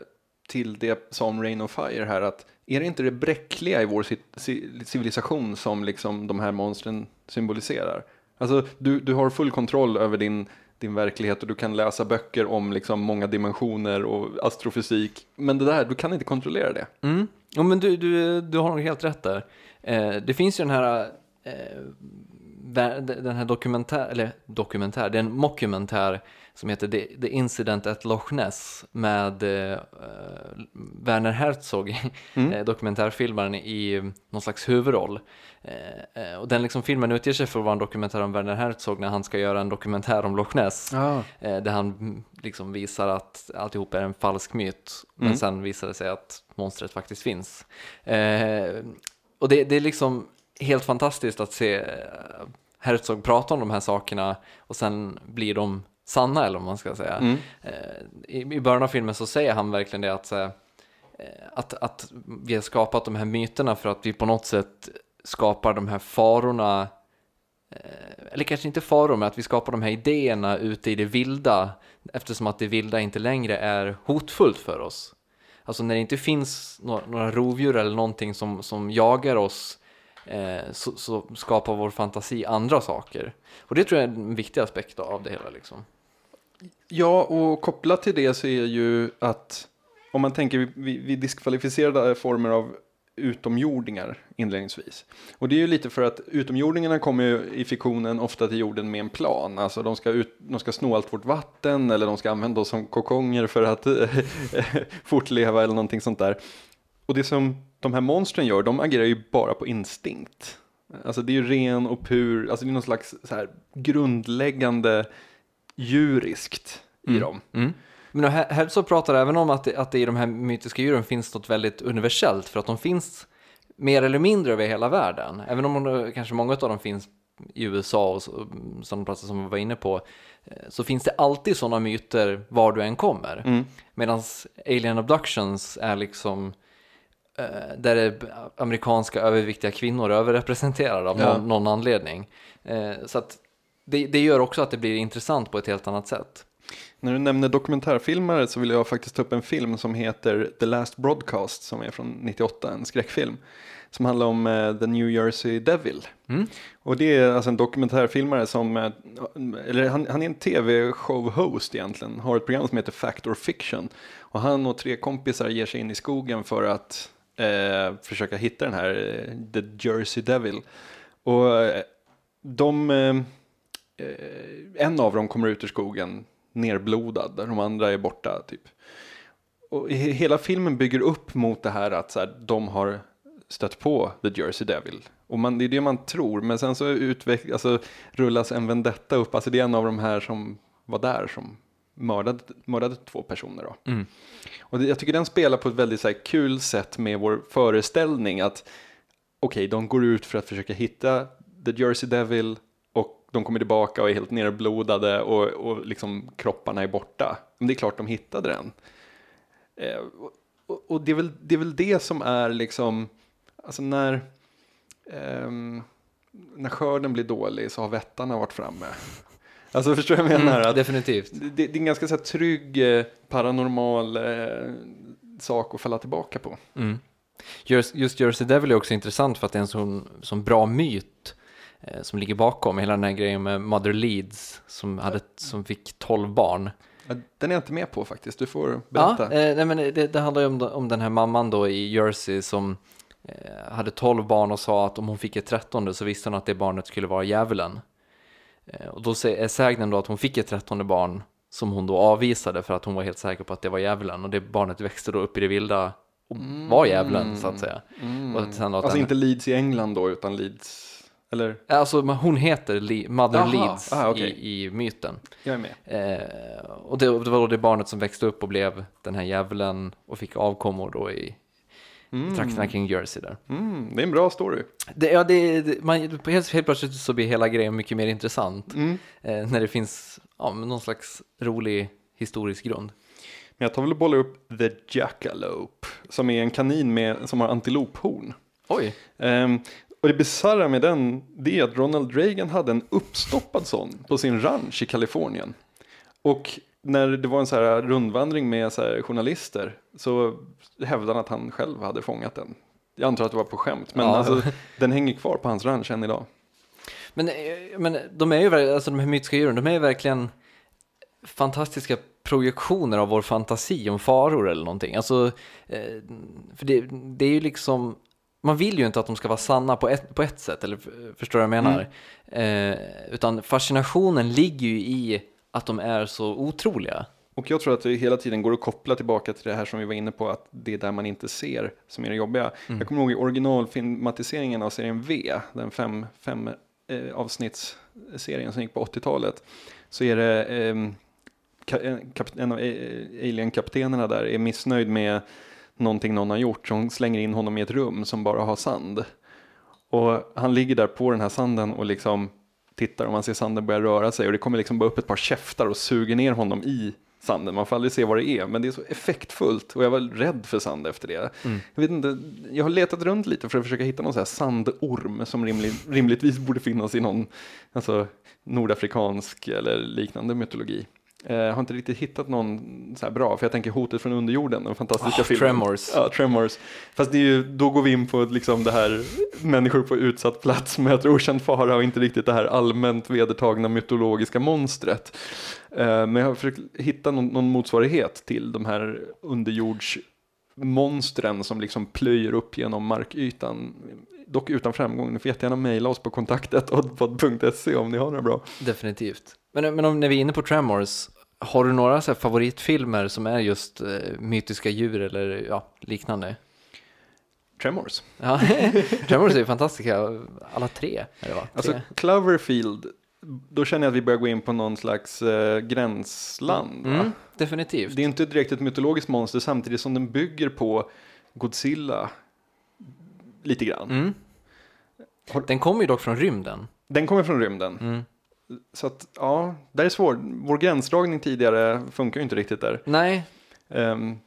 till det som Rain of Fire här att är det inte det bräckliga i vår ci- ci- civilisation som liksom de här monstren symboliserar? Alltså du, du har full kontroll över din, din verklighet och du kan läsa böcker om liksom många dimensioner och astrofysik. Men det där, du kan inte kontrollera det. Mm. Ja, men du, du, du har nog helt rätt där. Eh, det finns ju den här, eh, den här dokumentär, eller dokumentär, det är en mockumentär som heter The, The Incident at Loch Ness med eh, Werner Herzog, eh, dokumentärfilmaren i någon slags huvudroll. Eh, eh, och den liksom filmen utger sig för att vara en dokumentär om Werner Herzog när han ska göra en dokumentär om Loch Ness. Eh, där han mm, liksom visar att alltihop är en falsk myt. Men sen visar det sig att monstret faktiskt finns. Eh, och det, det är liksom helt fantastiskt att se eh, Herzog prata om de här sakerna och sen blir de sanna eller vad man ska säga. Eh, i, I början av filmen så säger han verkligen det att, eh, att, att vi har skapat de här myterna för att vi på något sätt skapar de här farorna Eh, eller kanske inte faror, men att vi skapar de här idéerna ute i det vilda eftersom att det vilda inte längre är hotfullt för oss. Alltså när det inte finns några, några rovdjur eller någonting som, som jagar oss eh, så, så skapar vår fantasi andra saker. Och det tror jag är en viktig aspekt av det hela. Liksom. Ja, och kopplat till det så är ju att om man tänker vid, vid diskvalificerade former av utomjordingar inledningsvis. Och det är ju lite för att utomjordingarna kommer ju i fiktionen ofta till jorden med en plan. Alltså de ska, ut, de ska sno allt vårt vatten eller de ska använda oss som kokonger för att fortleva eller någonting sånt där. Och det som de här monstren gör, de agerar ju bara på instinkt. Alltså det är ju ren och pur, alltså det är någon slags så här grundläggande djuriskt i dem. Mm. Men så pratar även om att det, att det i de här mytiska djuren finns något väldigt universellt för att de finns mer eller mindre över hela världen. Även om de, kanske många av dem finns i USA och så- sådana platser som vi var inne på eh, så finns det alltid sådana myter var du än kommer. Mm. Medan alien abductions är liksom eh, där är amerikanska överviktiga kvinnor överrepresenterade av Ja. någon, någon anledning. Eh, så att det, det gör också att det blir intressant på ett helt annat sätt. När du nämner dokumentärfilmare så vill jag faktiskt ta upp en film som heter The Last Broadcast som är från 98, en skräckfilm. Som handlar om eh, The New Jersey Devil. Mm. Och det är alltså en dokumentärfilmare som, eh, eller han, han är en tv-show-host egentligen, har ett program som heter Fact or Fiction. Och han och tre kompisar ger sig in i skogen för att eh, försöka hitta den här The Jersey Devil. Och de, en av dem kommer ut ur skogen nerblodad, de andra är borta typ. Och he- hela filmen bygger upp mot det här att så här, de har stött på The Jersey Devil. Och man, det är det man tror, men sen så utveck, alltså, rullas en vendetta upp. Alltså det är en av de här som var där som mördade, mördade två personer. Då. Mm. Och det, jag tycker den spelar på ett väldigt så här, kul sätt med vår föreställning att okej, de går ut för att försöka hitta The Jersey Devil de kommer tillbaka och är helt nerblodade och, och liksom kropparna är borta. Men det är klart de hittade den. Eh, och- och, det, är väl, det är väl det som är liksom, alltså när, ehm, när skörden blir dålig så har vättarna varit framme. Alltså förstår du vad jag menar? Att Definitivt. det, det är en ganska så här, trygg eh, paranormal eh, sak att falla tillbaka på. Mm. Just, just Jersey Devil är också intressant för att det är en sån, sån bra myt eh, som ligger bakom hela den här grejen med Mother Leeds som, hade, som fick 12 barn. Den är jag inte med på faktiskt, du får berätta. Ja, eh, nej, men det, det handlar ju om, om den här mamman då i Jersey som eh, hade 12 barn och sa att om hon fick ett trettonde så visste hon att det barnet skulle vara djävulen. Eh, och då är sägnen då att hon fick ett trettonde barn som hon då avvisade för att hon var helt säker på att det var djävulen och det barnet växte då upp i det vilda och var djävulen så att säga. Och sen att Alltså den- inte Leeds i England då, utan Leeds, eller? Alltså hon heter Le- Mother Jaha, Leeds ah, okej. i, i myten. Jag är med. Eh, och det, det var då det barnet som växte upp och blev den här djävulen och fick avkommor då i, i trakterna kring Jersey där. Mm, det är en bra story. Det, ja, det, det, man, helt, helt plötsligt så blir hela grejen mycket mer intressant Mm. eh, när det finns ja, någon slags rolig historisk grund. Men jag tar väl och bollar upp The Jackalope, som är en kanin med, som har antilophorn. Oj, Ehm, och det bisarra med den, det är att Ronald Reagan hade en uppstoppad sån på sin ranch i Kalifornien. Och när det var en så här rundvandring med så här journalister så hävdade han att han själv hade fångat den. Jag antar att det var på skämt, men Ja. alltså, den hänger kvar på hans ranch än idag. Men, eh, men de är ju alltså de här mytiska djuren, de är ju verkligen fantastiska projektioner av vår fantasi om faror eller någonting. Alltså, eh, för det, det är ju liksom, man vill ju inte att de ska vara sanna på ett, på ett sätt, eller förstår du vad jag menar? Eh, utan fascinationen ligger ju i att de är så otroliga. Och jag tror att det hela tiden går att koppla tillbaka till det här som vi var inne på, att det är där man inte ser som är det jobbiga. Jag kommer ihåg i originalfilmatiseringen av serien V, den fem, fem eh, avsnittsserien som gick på 80-talet, så är det ka- en, av eh, alien-kaptenerna där är missnöjd med någonting någon har gjort, så hon slänger in honom i ett rum som bara har sand. Och han ligger där på den här sanden och liksom tittar och man ser sanden börja röra sig och det kommer liksom bara upp ett par käftar och suger ner honom i sanden. Man får aldrig se vad det är, men det är så effektfullt och jag var rädd för sand efter det. Jag, vet inte, jag har letat runt lite för att försöka hitta någon så här sandorm som rimlig, rimligtvis borde finnas i någon alltså, nordafrikansk eller liknande mytologi. Eh, Jag har inte riktigt hittat någon så här bra, för jag tänker Hotet från underjorden, den fantastiska Ah, filmen. Tremors. Ja, Tremors. Fast det är ju, då går vi in på liksom det här människor på utsatt plats möter okänd fara och inte riktigt det här allmänt vedertagna mytologiska monstret. Eh, Men jag har försökt hitta någon, någon motsvarighet till de här underjordsmonstren som liksom plöjer upp genom markytan. Dock utan framgång. Ni får jättegärna mejla oss på kontaktet om ni har några bra. Definitivt. Men, men om, när vi är inne på Tremors, har du några så favoritfilmer som är just eh, mytiska djur eller ja, liknande? Tremors. Ja, Tremors är ju fantastiska, alla tre är va? Alltså Cloverfield, då känner jag att vi börjar gå in på någon slags eh, gränsland. mm, definitivt. Det är inte direkt ett mytologiskt monster samtidigt som den bygger på Godzilla lite grann. Mm. Har- Den kommer ju dock från rymden. Den kommer från rymden. Mm. Så att, ja, det är svårt. Vår gränsdragning tidigare funkar ju inte riktigt där. Nej, Ehm,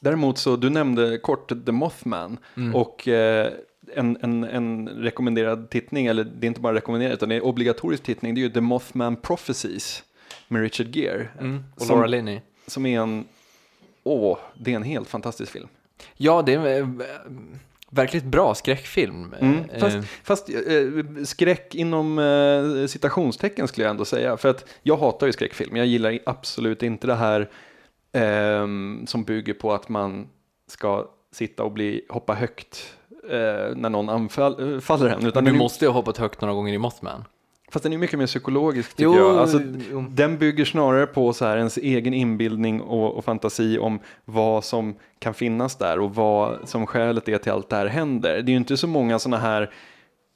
däremot så, du nämnde kort The Mothman Mm. och eh, en, en, en rekommenderad tittning, eller det är inte bara rekommenderat utan det är obligatorisk tittning, det är ju The Mothman Prophecies med Richard Gere. mm. och Som- Laura Linney. Som är en, åh, det är en helt fantastisk film. Ja, det är eh, verkligt bra skräckfilm. Mm, Eh, fast fast eh, skräck inom eh, citationstecken skulle jag ändå säga. För att jag hatar ju skräckfilm. Jag gillar absolut inte det här ehm, som bygger på att man ska sitta och bli, hoppa högt eh, när någon anfaller en. Utan du måste ju ha hoppat högt några gånger i Mothman. Fast den är mycket mer psykologisk tycker Jo, jag. Alltså, jo. den bygger snarare på så här ens egen inbildning och, och fantasi om vad som kan finnas där och vad som skälet är till allt det här händer. Det är ju inte så många sådana här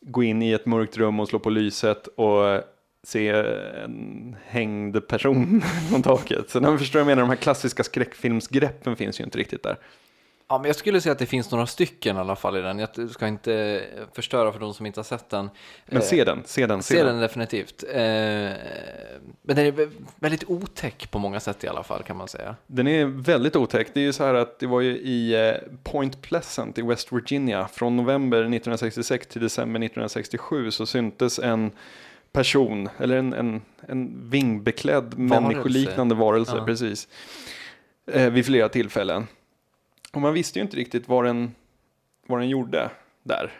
gå in i ett mörkt rum och slå på lyset och se en hängd person från taket. Så när man förstår vad jag menar, de här klassiska skräckfilmsgreppen finns ju inte riktigt där. Ja, men jag skulle säga att det finns några stycken i alla fall i den. Jag ska inte förstöra för de som inte har sett den. Men Eh, se den, se den, se, Se den. den definitivt. Eh, men den är vä- väldigt otäck på många sätt i alla fall kan man säga. Den är väldigt otäck. Det är ju så här att det var ju i eh, Point Pleasant i West Virginia från november 1966 till december 1967 så syntes en person, eller en, en, en vingbeklädd människoliknande varelse, Ja. precis, eh, vid flera tillfällen. Och man visste ju inte riktigt vad den, vad den gjorde där.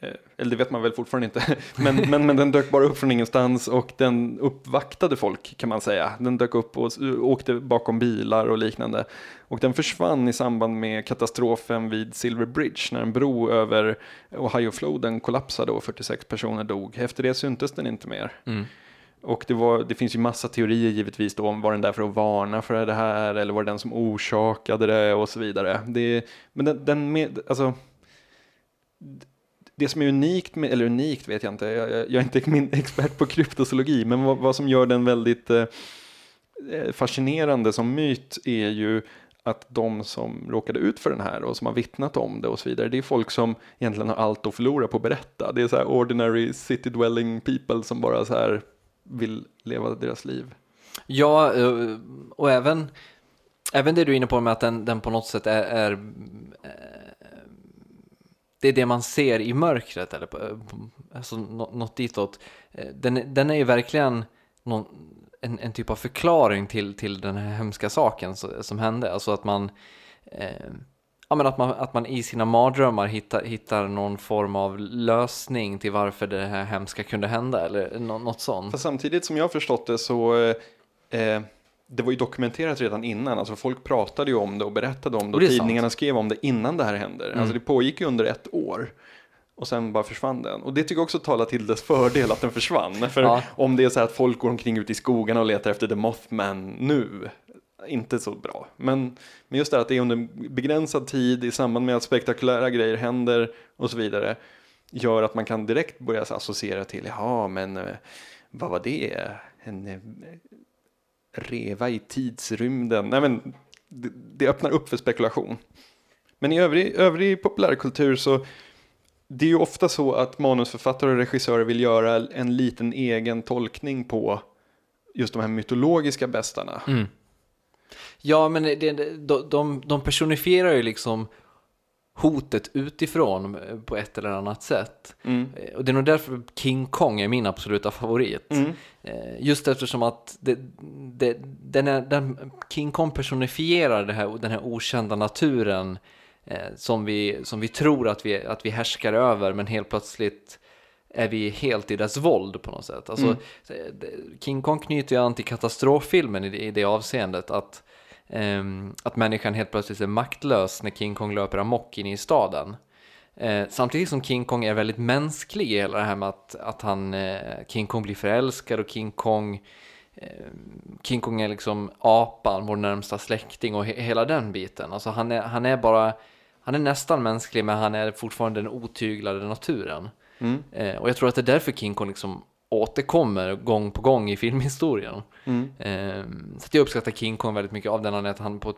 Eh, eller det vet man väl fortfarande inte. Men, men, men den dök bara upp från ingenstans och den uppvaktade folk kan man säga. Den dök upp och åkte bakom bilar och liknande. Och den försvann i samband med katastrofen vid Silver Bridge när en bro över Ohiofloden kollapsade och 46 personer dog. Efter det syntes den inte mer. Mm. Och det, var, det finns ju massa teorier givetvis då om var den där för att varna för det här eller var det den som orsakade det och så vidare. Det, men den, den med, alltså, det som är unikt, med, eller unikt vet jag inte, jag, jag, jag är inte min expert på kryptozoologi, men vad, vad som gör den väldigt eh, eh, fascinerande som myt är ju att de som råkade ut för den här och som har vittnat om det och så vidare, det är folk som egentligen har allt att förlora på att berätta. Det är så här ordinary city dwelling people som bara så här vill leva deras liv. Ja, eh, och även, även det du är inne på med att den, den på något sätt är, är eh, det är det man ser i mörkret, eller på, eh, alltså något ditåt. Den, den är ju verkligen någon, en, en typ av förklaring till, till den här hemska saken som hände. Alltså att man, eh, ja, men att man, att man i sina mardrömmar hittar, hittar någon form av lösning till varför det här hemska kunde hända eller något sånt. För samtidigt som jag förstått det så eh, det var ju dokumenterat redan innan, alltså folk pratade ju om det och berättade om det och, och tidningarna sant. skrev om det innan det här händer. Mm. Alltså det pågick ju under ett år och sen bara försvann den. Och det tycker jag också talar till dess fördel att den försvann. För ja. om det är så här att folk går omkring ute i skogarna och letar efter The Mothman nu, inte så bra. Men, men just det att det är under begränsad tid i samband med att spektakulära grejer händer och så vidare gör att man kan direkt börja associera till, ja men eh, vad var det? En eh, reva i tidsrymden? Nej men det, det öppnar upp för spekulation. Men i övrig, övrig populärkultur så det är ju ofta så att manusförfattare och regissörer vill göra en liten egen tolkning på just de här mytologiska bästarna. Mm. Ja, men det, de, de, de personifierar ju liksom hotet utifrån på ett eller annat sätt. Mm. Eh, och det är nog därför King Kong är min absoluta favorit. Mm. Eh, just eftersom att det, det, den är, den, King Kong personifierar det här, den här okända naturen eh, som, vi, som vi tror att vi, att vi härskar över men helt plötsligt är vi helt i dess våld på något sätt. Alltså, mm. King Kong knyter ju an till katastroffilmen i, i det avseendet att, eh, att människan helt plötsligt är maktlös när King Kong löper amok in i staden. Eh, samtidigt som King Kong är väldigt mänsklig i hela det här med att, att han, eh, King Kong blir förälskad och King Kong eh, King Kong är liksom apan, vår närmsta släkting och he hela den biten. Alltså han är, han är bara han är nästan mänsklig men han är fortfarande den otyglade naturen. Mm. Eh, och jag tror att det är därför King Kong liksom återkommer gång på gång i filmhistorien. Mm. Eh, så jag uppskattar King Kong väldigt mycket av den anledningen att han på ett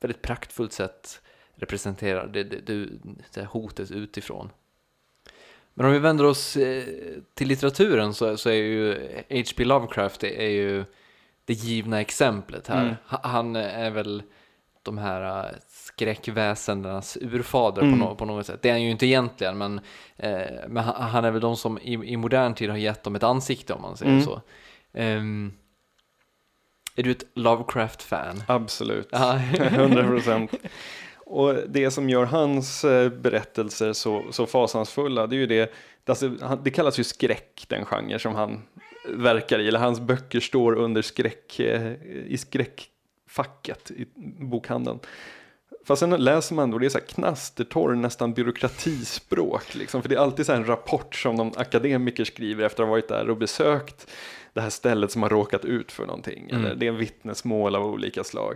väldigt praktfullt sätt representerar det, det, det, det hotet utifrån. Men om vi vänder oss eh, till litteraturen så, så är ju H.P. Lovecraft är ju det givna exemplet här. Mm. Han är väl de här skräckväsendenas urfader mm. på, no på, något sätt. Det är han ju inte egentligen, men, eh, men han är väl de som i, i, modern tid har gett dem ett ansikte om man säger mm. så. Um, är du ett Lovecraft-fan? Absolut, 100 procent. Och det som gör hans eh, berättelser så, så fasansfulla, det är ju det, alltså, det kallas ju skräck, den genre som han verkar i, eller hans böcker står under skräck, eh, i skräck facket i bokhandeln. Fast sen läser man då, det är så här knastertorr, nästan byråkratispråk. Liksom. För det är alltid så en rapport som någon akademiker skriver efter att ha varit där och besökt det här stället som har råkat ut för någonting. Mm. Eller det är en vittnesmål av olika slag.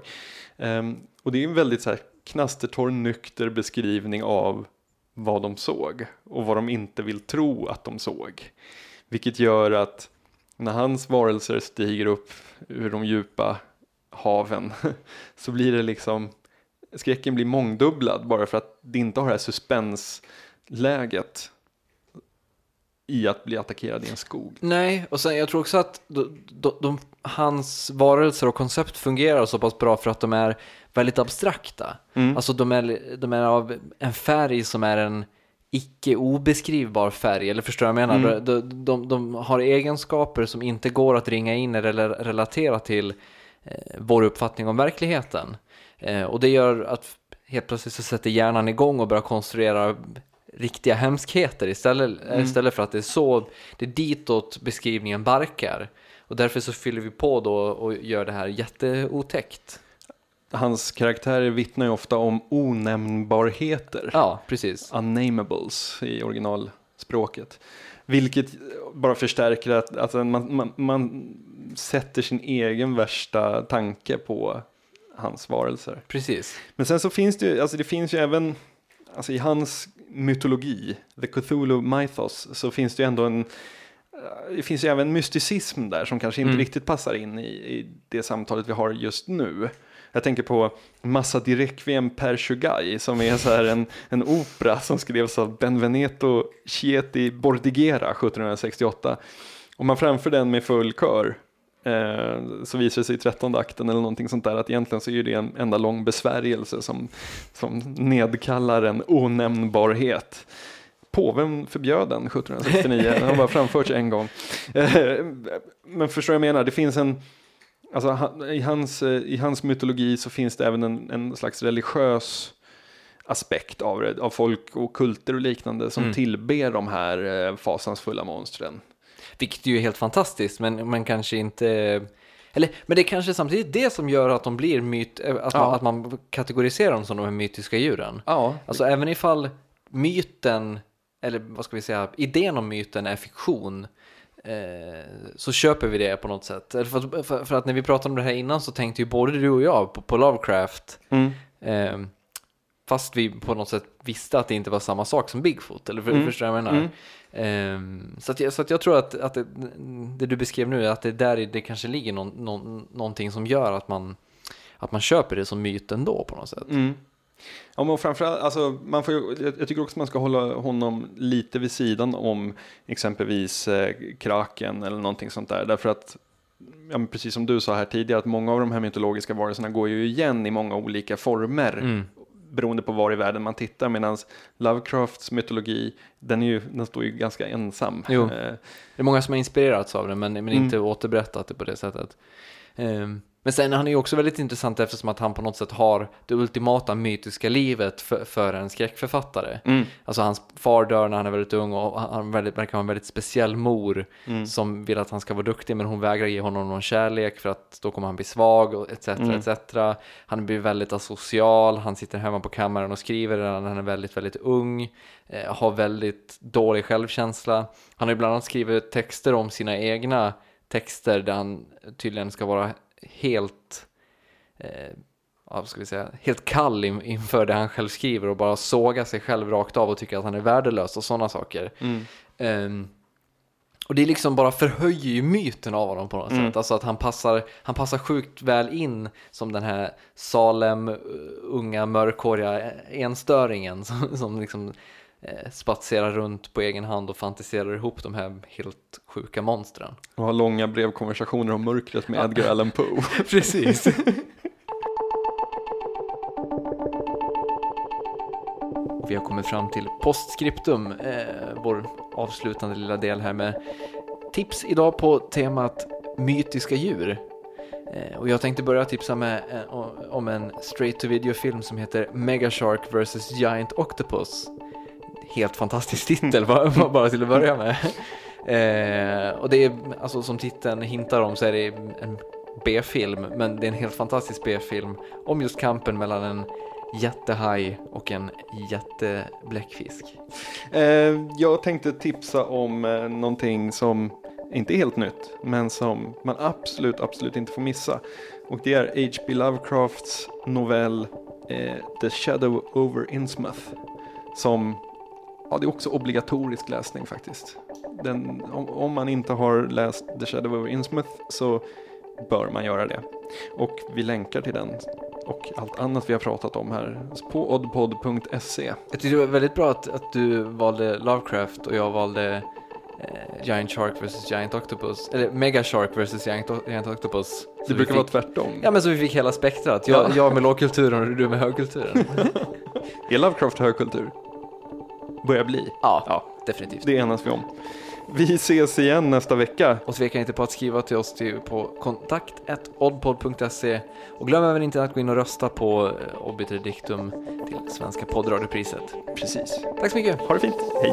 Um, och det är en väldigt så här knastertorr, nykter beskrivning av vad de såg och vad de inte vill tro att de såg. Vilket gör att när hans varelser stiger upp ur de djupa haven så blir det liksom skräcken blir mångdubblad bara för att det inte har det här suspensläget i att bli attackerad i en skog. Nej, och sen jag tror också att de, de, de, hans varelser och koncept fungerar så pass bra för att de är väldigt abstrakta. Mm. Alltså de är, de är av en färg som är en icke obeskrivbar färg, eller förstår jag menar? Mm. De, de, de, har egenskaper som inte går att ringa in eller relatera till Eh, vår uppfattning om verkligheten. Eh, och det gör att helt plötsligt så sätter hjärnan igång och börjar konstruera riktiga hemskheter istället, mm. istället för att det är så, det är ditåt beskrivningen barkar. Och därför så fyller vi på då och gör det här jätteotäckt. Hans karaktärer vittnar ju ofta om onämnbarheter. Ja, precis. Unnamables i originalspråket. Vilket bara förstärker att alltså, man, man, man sätter sin egen värsta tanke på hans varelser. Precis. Men sen så finns det ju, alltså det finns ju även, alltså i hans mytologi, The Cthulhu Mythos, så finns det ju ändå en, det finns ju även mysticism där som kanske inte mm. riktigt passar in i, i det samtalet vi har just nu. Jag tänker på Massa di Requiem per Sugai som är så här en, en opera som skrevs av Benvenuto Chieti Bordighera 1768. Om man framför den med full kör så visar det sig i trettonde akten eller någonting sånt där att egentligen så är det en enda lång besvärjelse som, som nedkallar en onämnbarhet. Påven förbjöd den 1769, den har bara framförts en gång. Eh, men förstår jag menar, det finns en, alltså i hans, eh, i hans mytologi så finns det även en, en slags religiös aspekt av av folk och kulter och liknande som Mm. tillber de här eh, fasansfulla monstren. Vilket är ju helt fantastiskt, men man kanske inte... Eller, men det är kanske samtidigt det som gör att de blir myt... eh, Att, Ja. man, att man kategoriserar dem som de här mytiska djuren. Ja, Alltså även ifall myten, eller vad ska vi säga, idén om myten är fiktion, eh, så köper vi det på något sätt. För, att- för, för att när vi pratade om det här innan så tänkte ju både du och jag på, på Lovecraft, mm. eh, fast vi på något sätt visste att det inte var samma sak som Bigfoot, eller för, Mm. förstår du vad jag menar? Mm. Ehm, så, att jag, så att jag tror att, att det, det du beskrev nu, att det där det kanske ligger någon, någon, någonting som gör att man, att man köper det som myt ändå på något sätt. Mm. Ja, men framförallt, alltså, man får, jag, tycker också man ska hålla honom lite vid sidan om exempelvis eh, kraken eller någonting sånt där. Därför att, ja, precis som du sa här tidigare, att många av de här mytologiska varelserna går ju igen i många olika former. Mm. Beroende på var i världen man tittar. Medan Lovecrafts mytologi, den, är ju, den står ju ganska ensam. Jo. Eh, Det är många som har inspirerats av det, men, men Mm. inte återberättat det på det sättet. Ehm, men sen han är ju också väldigt intressant eftersom att han på något sätt har det ultimata mytiska livet för, för en skräckförfattare. mm, Alltså hans far dör när han är väldigt ung och han väldigt, verkar ha en väldigt speciell mor mm, som vill att han ska vara duktig men hon vägrar ge honom någon kärlek för att då kommer han bli svag och etc. Mm. etc. Han blir väldigt asocial, han sitter hemma på kammaren och skriver när han är väldigt, väldigt ung, eh, har väldigt dålig självkänsla. Han har ju bland annat skrivit texter om sina egna texter där han tydligen ska vara helt eh, ja, ska vi säga, helt kall in, inför det han själv skriver och bara såga sig själv rakt av och tycka att han är värdelös och sådana saker. mm. Ehm, och det är liksom bara förhöjer ju myten av honom på något Mm. sätt. Alltså att han passar, han passar sjukt väl in som den här Salem, uh, unga mörkhåriga enstöringen som, som liksom eh, spatserar runt på egen hand och fantiserar ihop de här helt sjuka monstren. Och har långa brevkonversationer om mörkret med Edgar Allan Poe. Precis. Vi har kommit fram till postscriptum, eh, vår avslutande lilla del här med tips idag på temat mytiska djur. Eh, och jag tänkte börja tipsa med, eh, om en straight to video film som heter Megashark vs Giant Octopus. Helt fantastisk titel bara, till att börja med. Eh, och det är, alltså som titeln hintar om så är det en B-film, men det är en helt fantastisk B-film om just kampen mellan en jättehaj och en jättebläckfisk. Eh, jag tänkte tipsa om eh, någonting som inte är helt nytt, men som man absolut, absolut inte får missa. Och det är H.P. Lovecrafts novell eh, The Shadow over Innsmouth. Som, ja det är också obligatorisk läsning faktiskt. Den, om, om man inte har läst The Shadow over Innsmouth så bör man göra det. Och vi länkar till den och allt annat vi har pratat om här på oddpod.se. Jag tyckte det var väldigt bra att, att du valde Lovecraft och jag valde eh, Giant Shark vs Giant Octopus, eller Mega Shark vs Giant, Giant Octopus. Så Det brukar fick, vara tvärtom. Ja men så vi fick hela spektrat. Jag, Ja. jag med lågkulturen och du med högkulturen. Är Lovecraft högkultur? Börjar bli. ja, Ja, definitivt. det enas vi om. Vi ses igen nästa vecka. Och tveka inte på att skriva till oss till, på kontakt.oddpod.se och glöm även inte att gå in och rösta på eh, Obiter Dictum till Svenska poddradiopriset. Precis. Tack så mycket! Ha det fint. Hej.